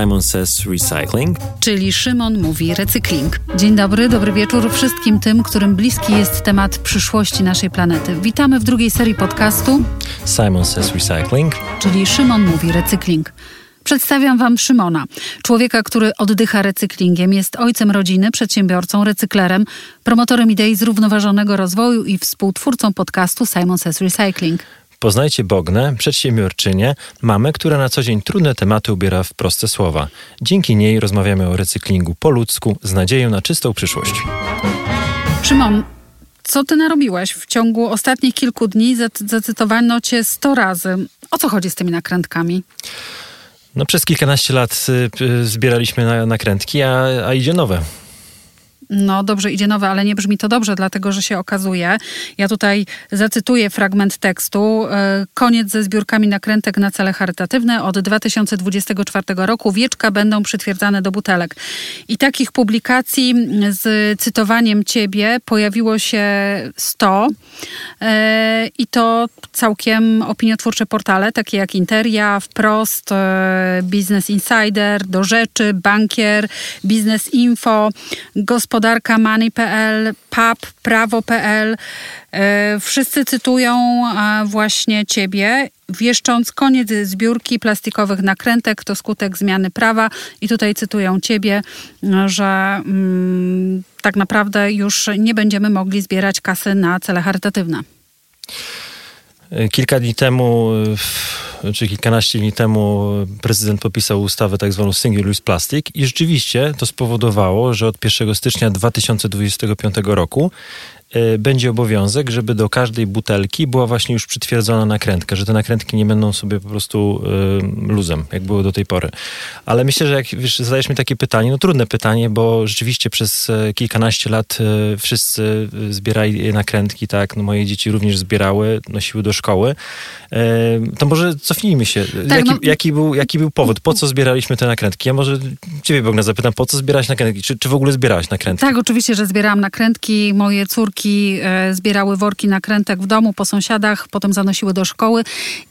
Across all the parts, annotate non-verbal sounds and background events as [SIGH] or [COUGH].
Simon Says Recycling. Czyli Szymon mówi recykling. Dzień dobry, dobry wieczór wszystkim tym, którym bliski jest temat przyszłości naszej planety. Witamy w drugiej serii podcastu Simon Says Recycling. Czyli Szymon mówi recykling. Przedstawiam Wam Szymona, człowieka, który oddycha recyklingiem, jest ojcem rodziny, przedsiębiorcą, recyklerem, promotorem idei zrównoważonego rozwoju i współtwórcą podcastu Simon Says Recycling. Poznajcie Bognę, przedsiębiorczynię, mamę, która na co dzień trudne tematy ubiera w proste słowa. Dzięki niej rozmawiamy o recyklingu po ludzku z nadzieją na czystą przyszłość. Szymon, co ty narobiłeś? W ciągu ostatnich kilku dni zacytowano cię 100 razy. O co chodzi z tymi nakrętkami? No przez kilkanaście lat y, y, zbieraliśmy na, nakrętki, a, a idzie nowe. No dobrze, idzie nowe, ale nie brzmi to dobrze, dlatego że się okazuje, ja tutaj zacytuję fragment tekstu, e, koniec ze zbiórkami nakrętek na cele charytatywne. Od 2024 roku wieczka będą przytwierdzane do butelek. I takich publikacji z cytowaniem ciebie pojawiło się 100 e, i to całkiem opiniotwórcze portale, takie jak Interia, Wprost, e, Business Insider, Do Rzeczy, Bankier, Business Info, Gospodarka gospodarka money.pl, pub, prawo.pl. E, wszyscy cytują właśnie ciebie, wieszcząc koniec zbiórki plastikowych nakrętek to skutek zmiany prawa. I tutaj cytują ciebie, że mm, tak naprawdę już nie będziemy mogli zbierać kasy na cele charytatywne. Kilka dni temu, czy kilkanaście dni temu, prezydent podpisał ustawę tak zwaną Single Use Plastic i rzeczywiście to spowodowało, że od 1 stycznia 2025 roku będzie obowiązek, żeby do każdej butelki była właśnie już przytwierdzona nakrętka, że te nakrętki nie będą sobie po prostu y, luzem, jak było do tej pory. Ale myślę, że jak wiesz, zadajesz mi takie pytanie, no trudne pytanie, bo rzeczywiście przez e, kilkanaście lat e, wszyscy zbierali nakrętki, tak, no moje dzieci również zbierały, nosiły do szkoły. E, to może cofnijmy się. Tak, jaki, no... jaki, był, jaki był powód? Po co zbieraliśmy te nakrętki? Ja może ciebie, Bogna, zapytam, po co zbierałeś nakrętki? Czy, czy w ogóle zbierałaś nakrętki? Tak, oczywiście, że zbierałam nakrętki. Moje córki córki e, zbierały worki nakrętek w domu, po sąsiadach, potem zanosiły do szkoły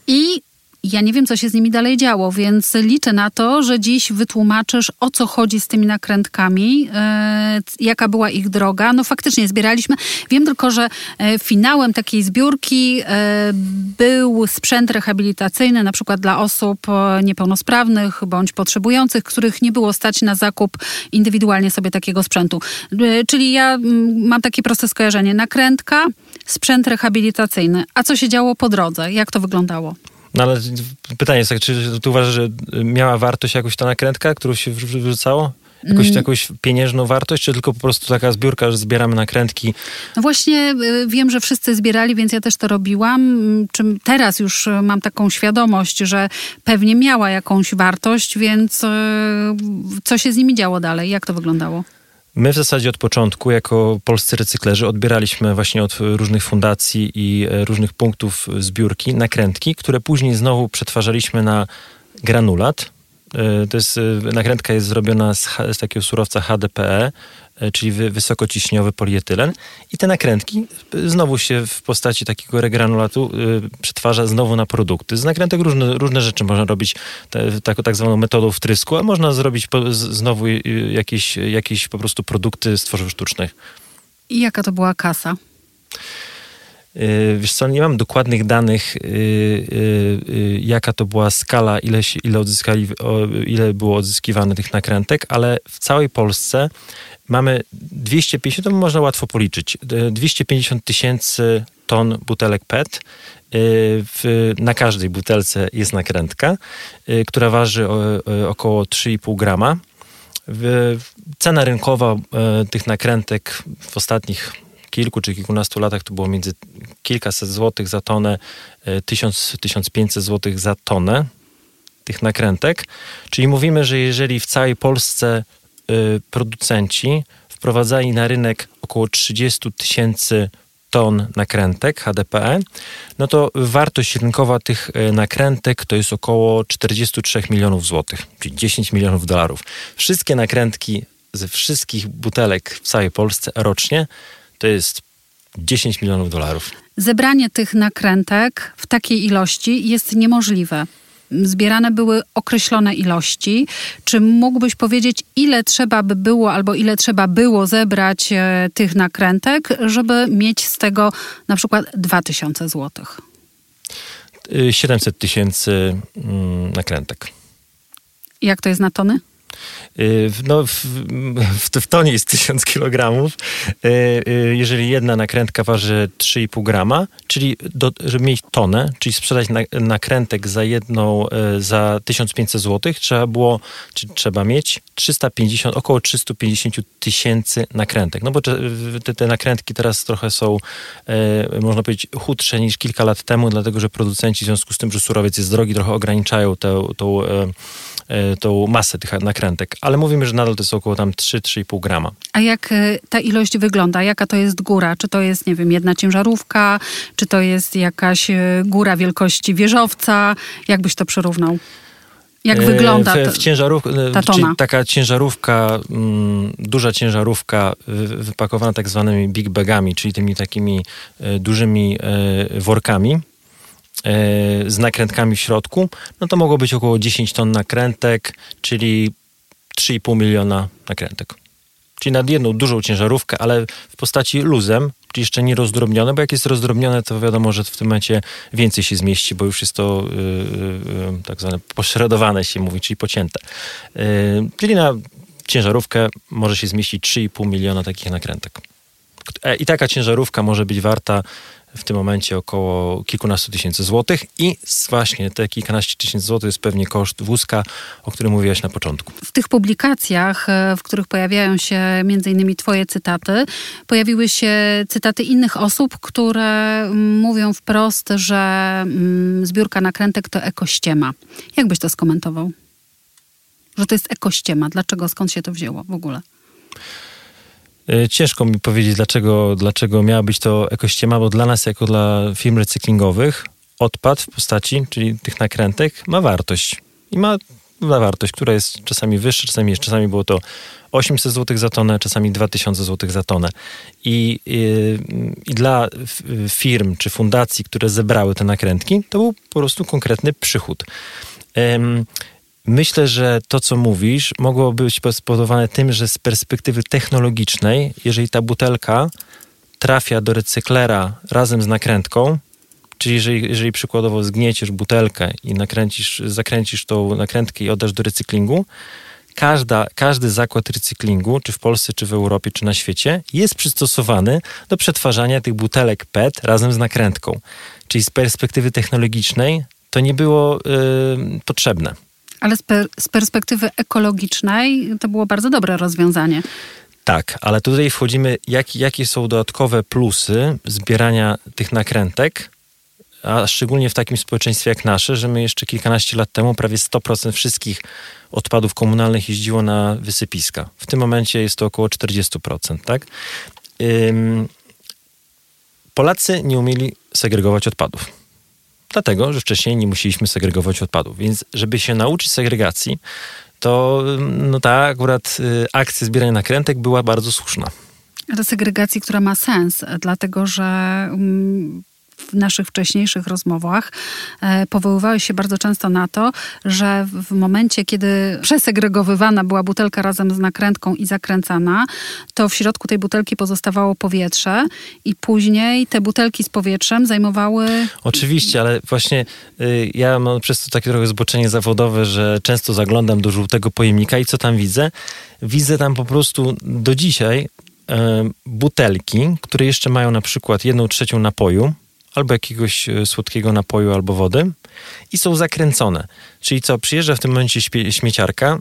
i ja nie wiem, co się z nimi dalej działo, więc liczę na to, że dziś wytłumaczysz, o co chodzi z tymi nakrętkami, e, jaka była ich droga. No faktycznie zbieraliśmy. Wiem tylko, że e, finałem takiej zbiórki e, był sprzęt rehabilitacyjny, na przykład dla osób e, niepełnosprawnych bądź potrzebujących, których nie było stać na zakup indywidualnie sobie takiego sprzętu. Czyli ja mam takie proste skojarzenie. Nakrętka, sprzęt rehabilitacyjny. A co się działo po drodze? Jak to wyglądało? No ale pytanie jest tak, czy ty uważasz, że miała wartość jakoś ta nakrętka, którą się wrzucało? Jakąś, mm. jakąś pieniężną wartość, czy tylko po prostu taka zbiórka, że zbieramy nakrętki? No właśnie y, wiem, że wszyscy zbierali, więc ja też to robiłam. Czym teraz już mam taką świadomość, że pewnie miała jakąś wartość, więc y, co się z nimi działo dalej? Jak to wyglądało? My w zasadzie od początku, jako polscy recyklerzy, odbieraliśmy właśnie od różnych fundacji i e, różnych punktów zbiórki nakrętki, które później znowu przetwarzaliśmy na granulat. E, to jest, e, nakrętka jest zrobiona z, z takiego surowca HDPE, czyli wysokociśniowy polietylen i te nakrętki znowu się w postaci takiego regranulatu y, przetwarza znowu na produkty. Z nakrętek różne, różne rzeczy można robić te, tak, tak zwaną metodą wtrysku, a można zrobić po, znowu jakieś, jakieś po prostu produkty z tworzyw sztucznych. I jaka to była kasa? Wiesz co, nie mam dokładnych danych, jaka to była skala, ile, ile, odzyskali, ile było odzyskiwane tych nakrętek, ale w całej Polsce mamy 250, to można łatwo policzyć, 250 tysięcy ton butelek PET. Y, w, na każdej butelce jest nakrętka, y, która waży około 3,5 grama. Cena rynkowa y, tych nakrętek w ostatnich kilku czy kilkunastu latach to było między kilkaset złotych za tonę, 1000-1500 złotych za tonę tych nakrętek. Czyli mówimy, że jeżeli w całej Polsce Y, producenci wprowadzali na rynek około 30 tysięcy ton nakrętek HDPE, no to wartość rynkowa tych y, nakrętek to jest około 43 milionów złotych, czyli 10 milionów dolarów. Wszystkie nakrętki ze wszystkich butelek w całej Polsce rocznie to jest 10 milionów dolarów. Zebranie tych nakrętek w takiej ilości jest niemożliwe. zbierane były określone ilości. Czy mógłbyś powiedzieć, ile trzeba by było albo ile trzeba było zebrać e, tych nakrętek, żeby mieć z tego na przykład 2000 złotych? 700 tysięcy mm, nakrętek. Jak to jest na tony? Y, no, w, w, w tonie jest 1000 kg. Y, y, jeżeli jedna nakrętka waży 3,5 grama, czyli do, żeby mieć tonę, czyli sprzedać nakrętek za jedną, za 1500 zł, trzeba było, czy trzeba mieć 350, około 350 tysięcy nakrętek. No bo te, te nakrętki teraz trochę są, można powiedzieć, chudsze niż kilka lat temu, dlatego że producenci w związku z tym, że surowiec jest drogi, trochę ograniczają tę, tą masę tych nakrętek ale mówimy, że nadal to jest około tam 3-3,5 grama. A jak e, ta ilość wygląda? Jaka to jest góra? Czy to jest, nie wiem, jedna ciężarówka? Czy to jest jakaś e, góra wielkości wieżowca? Jak byś to przyrównał? Jak e, wygląda w, w ciężarów, ta tona? Taka ciężarówka, mm, duża ciężarówka wypakowana tak zwanymi big bagami, czyli tymi takimi dużymi workami z nakrętkami w środku, no to mogło być około 10 ton nakrętek, czyli 3,5 miliona nakrętek. Czyli nad jedną dużą ciężarówkę, ale w postaci luzem, czyli jeszcze nie rozdrobnione, bo jak jest rozdrobnione, to wiadomo, że w tym momencie więcej się zmieści, bo już jest to yy, yy, tak zwane pośredowane się mówi, czyli pocięte. Yy, czyli na ciężarówkę może się zmieścić 3,5 miliona takich nakrętek. E, I taka ciężarówka może być warta w tym momencie około kilkunastu tysięcy złotych i właśnie te kilkanaście tysięcy złotych jest pewnie koszt wózka, o którym mówiłaś na początku. W tych publikacjach, e, w których pojawiają się innymi twoje cytaty, pojawiły się cytaty innych osób, które mówią wprost, że mm, zbiórka nakrętek to ekościema. Jak byś to skomentował? Że to jest ekościema. Dlaczego? Skąd się to wzięło w ogóle? E, ciężko mi powiedzieć, dlaczego, dlaczego miała być to ekościema, bo dla nas, jako dla firm recyklingowych, odpad w postaci, czyli tych nakrętek, ma wartość. I ma, wartość, która jest czasami wyższa, czasami, czasami było to 800 zł za tonę, czasami 2000 zł za tonę. I, i, I, dla firm czy fundacji, które zebrały te nakrętki, to był po prostu konkretny przychód. Myślę, że to, co mówisz, mogło być spowodowane tym, że z perspektywy technologicznej, jeżeli ta butelka trafia do recyklera razem z nakrętką, czyli jeżeli, jeżeli przykładowo zgnieciesz butelkę i nakręcisz, zakręcisz tą nakrętkę i oddasz do recyklingu, każda, każdy zakład recyklingu, czy w Polsce, czy w Europie, czy na świecie, jest przystosowany do przetwarzania tych butelek PET razem z nakrętką. Czyli z perspektywy technologicznej to nie było yy, potrzebne. Ale z, per, z perspektywy ekologicznej to było bardzo dobre rozwiązanie. Tak, ale tutaj wchodzimy, jak, jakie są dodatkowe plusy zbierania tych nakrętek, a szczególnie w takim społeczeństwie jak nasze, że my jeszcze kilkanaście lat temu prawie 100% wszystkich odpadów komunalnych jeździło na wysypiska. W tym momencie jest to około 40%, tak? Ym, Polacy nie umieli segregować odpadów dlatego, że wcześniej nie musieliśmy segregować odpadów. Więc żeby się nauczyć segregacji, to no ta akurat y, akcja zbierania nakrętek była bardzo słuszna. Ale segregacji, która ma sens, dlatego że mm, w naszych wcześniejszych rozmowach e, powoływałeś się bardzo często na to, że w momencie, kiedy przesegregowywana była butelka razem z nakrętką i zakręcana, to w środku tej butelki pozostawało powietrze i później te butelki z powietrzem zajmowały... Oczywiście, ale właśnie y, ja mam przez to takie trochę zboczenie zawodowe, że często zaglądam do żółtego pojemnika i co tam widzę? Widzę tam po prostu do dzisiaj e, butelki, które jeszcze mają na przykład jedną trzecią napoju, albo jakiegoś e, słodkiego napoju, albo wody i są zakręcone. Czyli co, przyjeżdża w tym momencie śmieciarka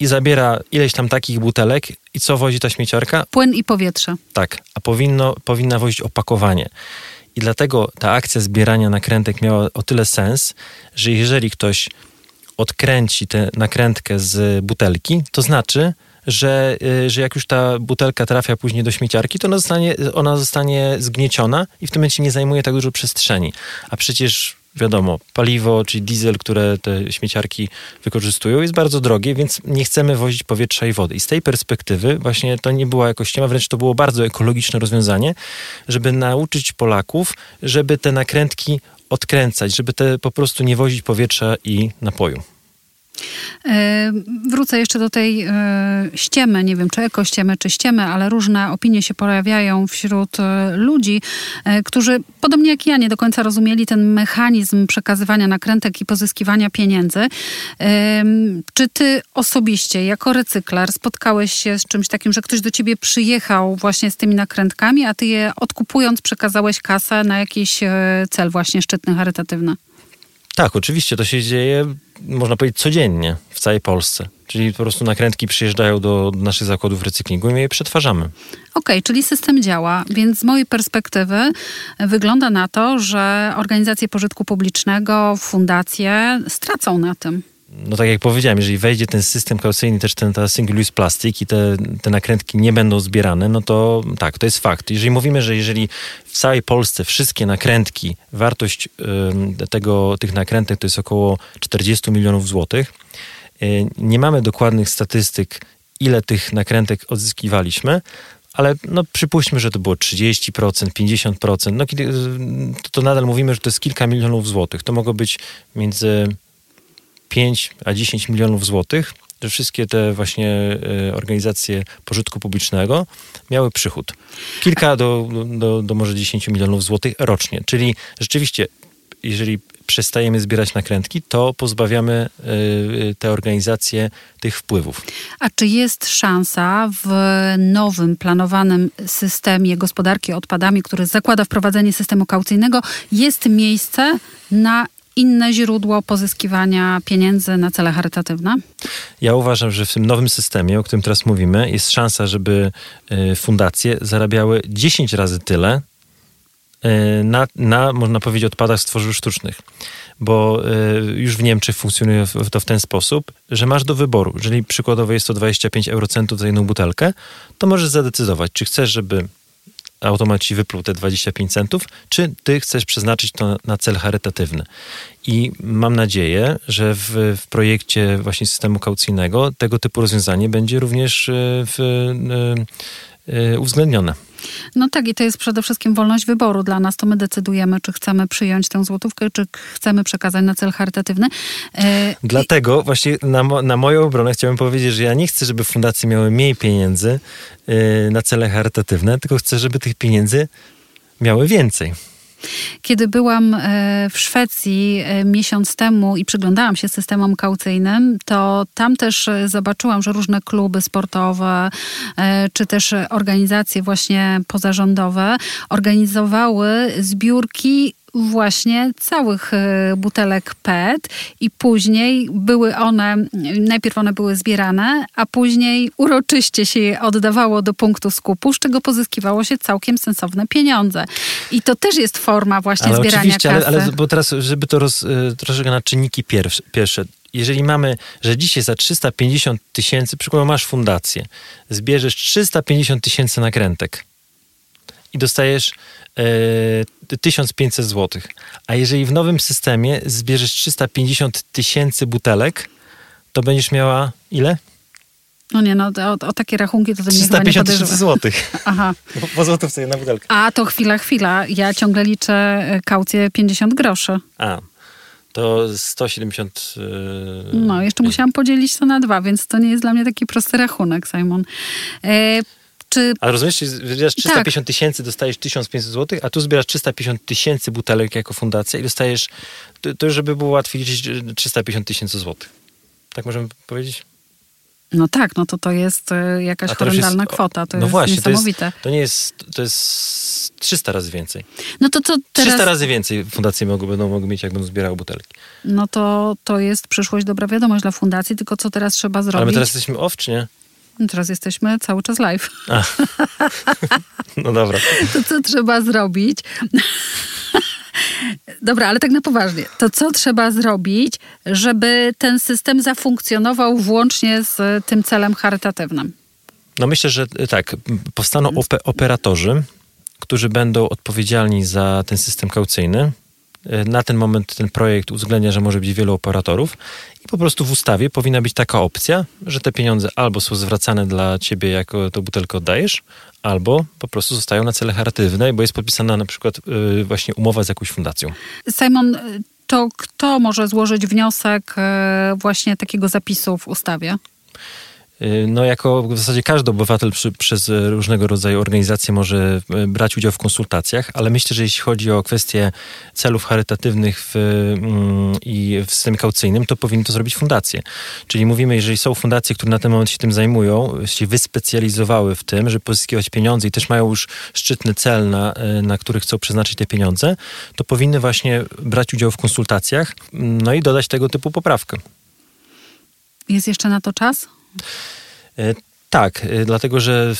i zabiera ileś tam takich butelek i co wozi ta śmieciarka? Płyn i powietrze. Tak, a powinno, powinna wozić opakowanie. I dlatego ta akcja zbierania nakrętek miała o tyle sens, że jeżeli ktoś odkręci tę nakrętkę z butelki, to znaczy, że, y, że jak już ta butelka trafia później do śmieciarki, to ona zostanie, ona zostanie zgnieciona i w tym momencie nie zajmuje tak dużo przestrzeni. A przecież wiadomo, paliwo, czyli diesel, które te śmieciarki wykorzystują, jest bardzo drogie, więc nie chcemy wozić powietrza i wody. I z tej perspektywy właśnie to nie była jakoś ściema, wręcz to było bardzo ekologiczne rozwiązanie, żeby nauczyć Polaków, żeby te nakrętki odkręcać, żeby te po prostu nie wozić powietrza i napoju. E, wrócę jeszcze do tej e, ściemy, nie wiem czy ekościemy, czy ściemy, ale różne opinie się pojawiają wśród e, ludzi, którzy podobnie jak ja nie do końca rozumieli ten mechanizm przekazywania nakrętek i pozyskiwania pieniędzy. Czy ty osobiście, jako recyklar, spotkałeś się z czymś takim, że ktoś do ciebie przyjechał właśnie z tymi nakrętkami, a ty je odkupując przekazałeś kasę na jakiś cel właśnie szczytny, charytatywny? Tak, oczywiście to się dzieje, można powiedzieć, codziennie w całej Polsce. Czyli po prostu nakrętki przyjeżdżają do naszych zakładów recyklingu i my je przetwarzamy. Okej, okay, czyli system działa, więc z mojej perspektywy wygląda na to, że organizacje pożytku publicznego, fundacje stracą na tym no tak jak powiedziałem, jeżeli wejdzie ten system kaucyjny, też ten ta single use plastic i te, te nakrętki nie będą zbierane, no to tak, to jest fakt. Jeżeli mówimy, że jeżeli w całej Polsce wszystkie nakrętki, wartość y, tego, tych nakrętek to jest około 40 milionów złotych, y, nie mamy dokładnych statystyk, ile tych nakrętek odzyskiwaliśmy, ale no przypuśćmy, że to było 30%, 50%, no kiedy, to, to nadal mówimy, że to jest kilka milionów złotych. To mogło być między 5 a 10 milionów złotych, że wszystkie te właśnie e, organizacje pożytku publicznego miały przychód. Kilka do, do, do może 10 milionów złotych rocznie. Czyli rzeczywiście, jeżeli przestajemy zbierać nakrętki, to pozbawiamy y, te organizacje tych wpływów. A czy jest szansa w nowym, planowanym systemie gospodarki odpadami, który zakłada wprowadzenie systemu kaucyjnego, jest miejsce na inne źródło pozyskiwania pieniędzy na cele charytatywne? Ja uważam, że w tym nowym systemie, o którym teraz mówimy, jest szansa, żeby e, fundacje zarabiały 10 razy tyle e, na, na można powiedzieć, odpadach z tworzyw sztucznych. Bo e, już w Niemczech funkcjonuje to w ten sposób, że masz do wyboru. Jeżeli przykładowo jest to 25 eurocentów za jedną butelkę, to możesz zadecydować, czy chcesz, żeby automat ci wypluł te 25 centów, czy ty chcesz przeznaczyć to na cel charytatywny. I mam nadzieję, że w, w projekcie właśnie systemu kaucyjnego tego typu rozwiązanie będzie również e, w, w, e, uwzględnione. No tak, i to jest przede wszystkim wolność wyboru dla nas. To my decydujemy, czy chcemy przyjąć tę złotówkę, czy chcemy przekazać na cel charytatywny. E, Dlatego właśnie na, na moją obronę chciałbym powiedzieć, że ja nie chcę, żeby fundacje miały mniej pieniędzy e, na cele charytatywne, tylko chcę, żeby tych pieniędzy miały więcej. Kiedy byłam e, w Szwecji e, miesiąc temu i przyglądałam się systemom kaucyjnym, to tam też e, zobaczyłam, że różne kluby sportowe czy też organizacje właśnie pozarządowe organizowały zbiórki właśnie całych e, butelek PET i później były one, najpierw one były zbierane, a później uroczyście się je oddawało do punktu skupu, z czego pozyskiwało się całkiem sensowne pieniądze. I to też jest forma właśnie ale zbierania oczywiście, kasy. Ale, ale bo teraz, żeby to roz, e, troszeczkę na czynniki pierwsze, pierwsze jeżeli mamy, że dzisiaj za 350 tysięcy, przykładowo masz fundację, zbierzesz 350 tysięcy nakrętek i dostajesz 1500 e, zł. A jeżeli w nowym systemie zbierzesz 350 tysięcy butelek, to będziesz miała ile? No nie, no o, o takie rachunki to, to 350 tysięcy złotych. [LAUGHS] Aha. Po, po złotówce jedna butelka. A to chwila, chwila. Ja ciągle liczę e, kaucję 50 groszy. A, to 170... Yy... No, jeszcze musiałam podzielić to na dwa, więc to nie jest dla mnie taki prosty rachunek, Simon. E, czy... A rozumiesz, zbierasz 350 tak. tysięcy, dostajesz 1500 zł, a tu zbierasz 350 tysięcy butelek jako fundacja i dostajesz, to, to żeby było łatwiej liczyć, 350 tysięcy złotych. Tak możemy powiedzieć? No tak, no to to jest e, jakaś horrendalna jest, kwota. To no jest właśnie, niesamowite. To, jest, to nie jest, to jest 300 razy więcej. No to co teraz... 300 razy więcej fundacje mogą, będą mogły mieć, jak będą zbierały butelki. No to, to jest przyszłość, dobra wiadomość dla fundacji, tylko co teraz trzeba zrobić? Ale my teraz jesteśmy off, czy nie? Teraz jesteśmy cały czas live. A. No dobra. [LAUGHS] To co trzeba zrobić? Dobra, ale tak na poważnie. To co trzeba zrobić, żeby ten system zafunkcjonował włącznie z tym celem charytatywnym? No myślę, że tak, powstaną operatorzy, którzy będą odpowiedzialni za ten system kaucyjny Na ten moment ten projekt uwzględnia, że może być wielu operatorów i po prostu w ustawie powinna być taka opcja, że te pieniądze albo są zwracane dla ciebie, jako tą butelkę oddajesz, albo po prostu zostają na cele charytatywne, bo jest podpisana na przykład yy, właśnie umowa z jakąś fundacją. Simon, to kto może złożyć wniosek yy, właśnie takiego zapisu w ustawie? Y, no, jako w zasadzie każdy obywatel przy, przez różnego rodzaju organizacje może y, brać udział w konsultacjach, ale myślę, że jeśli chodzi o kwestie celów charytatywnych w, mm, i w systemie kaucyjnym, to powinny to zrobić fundacje. Czyli mówimy, jeżeli są fundacje, które na ten moment się tym zajmują, się wyspecjalizowały w tym, żeby pozyskiwać pieniądze i też mają już szczytny cel, na, y, na który chcą przeznaczyć te pieniądze, to powinny właśnie brać udział w konsultacjach, no i dodać tego typu poprawkę. Jest jeszcze na to czas? E, tak, e, dlatego że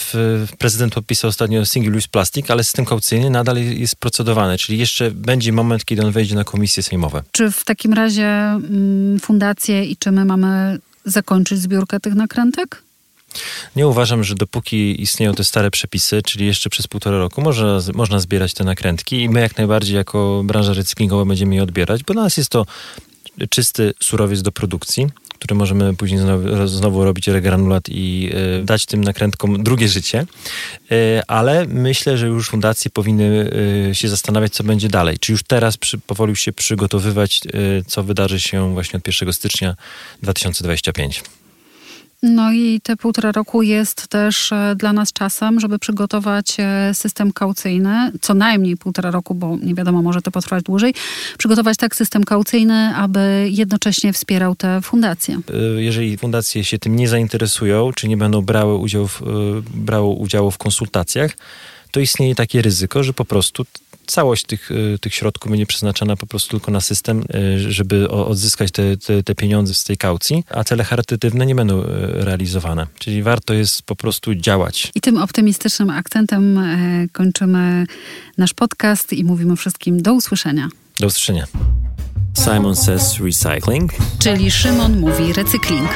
prezydent podpisał ostatnio single use plastic, ale system kaucyjny nadal jest procedowany, czyli jeszcze będzie moment, kiedy on wejdzie na komisje sejmowe. Czy w takim razie mm, fundacje i czy my mamy zakończyć zbiórkę tych nakrętek? Nie uważam, że dopóki istnieją te stare przepisy, czyli jeszcze przez półtora roku, można, można zbierać te nakrętki i my jak najbardziej jako branża recyklingowa będziemy je odbierać, bo dla nas jest to czysty surowiec do produkcji które możemy później znowu, znowu robić regranulat i y, dać tym nakrętkom drugie życie. Y, ale myślę, że już fundacje powinny y, się zastanawiać, co będzie dalej. Czy już teraz przy, powoli się przygotowywać, co wydarzy się właśnie od 1 stycznia 2025. No i te półtora roku jest też e, dla nas czasem, żeby przygotować e, system kaucyjny, co najmniej półtora roku, bo nie wiadomo, może to potrwać dłużej, przygotować tak system kaucyjny, aby jednocześnie wspierał te fundacje. E, jeżeli fundacje się tym nie zainteresują, czy nie będą brały udziału w, brały udziału w konsultacjach, to istnieje takie ryzyko, że po prostu całość tych, y, tych środków będzie przeznaczona po prostu tylko na system, y, żeby odzyskać te, te, te pieniądze z tej kaucji, a cele charytatywne nie będą y, realizowane. Czyli warto jest po prostu działać. I tym optymistycznym akcentem e, kończymy nasz podcast i mówimy wszystkim do usłyszenia. Do usłyszenia. Simon says recycling. Czyli Szymon mówi recykling.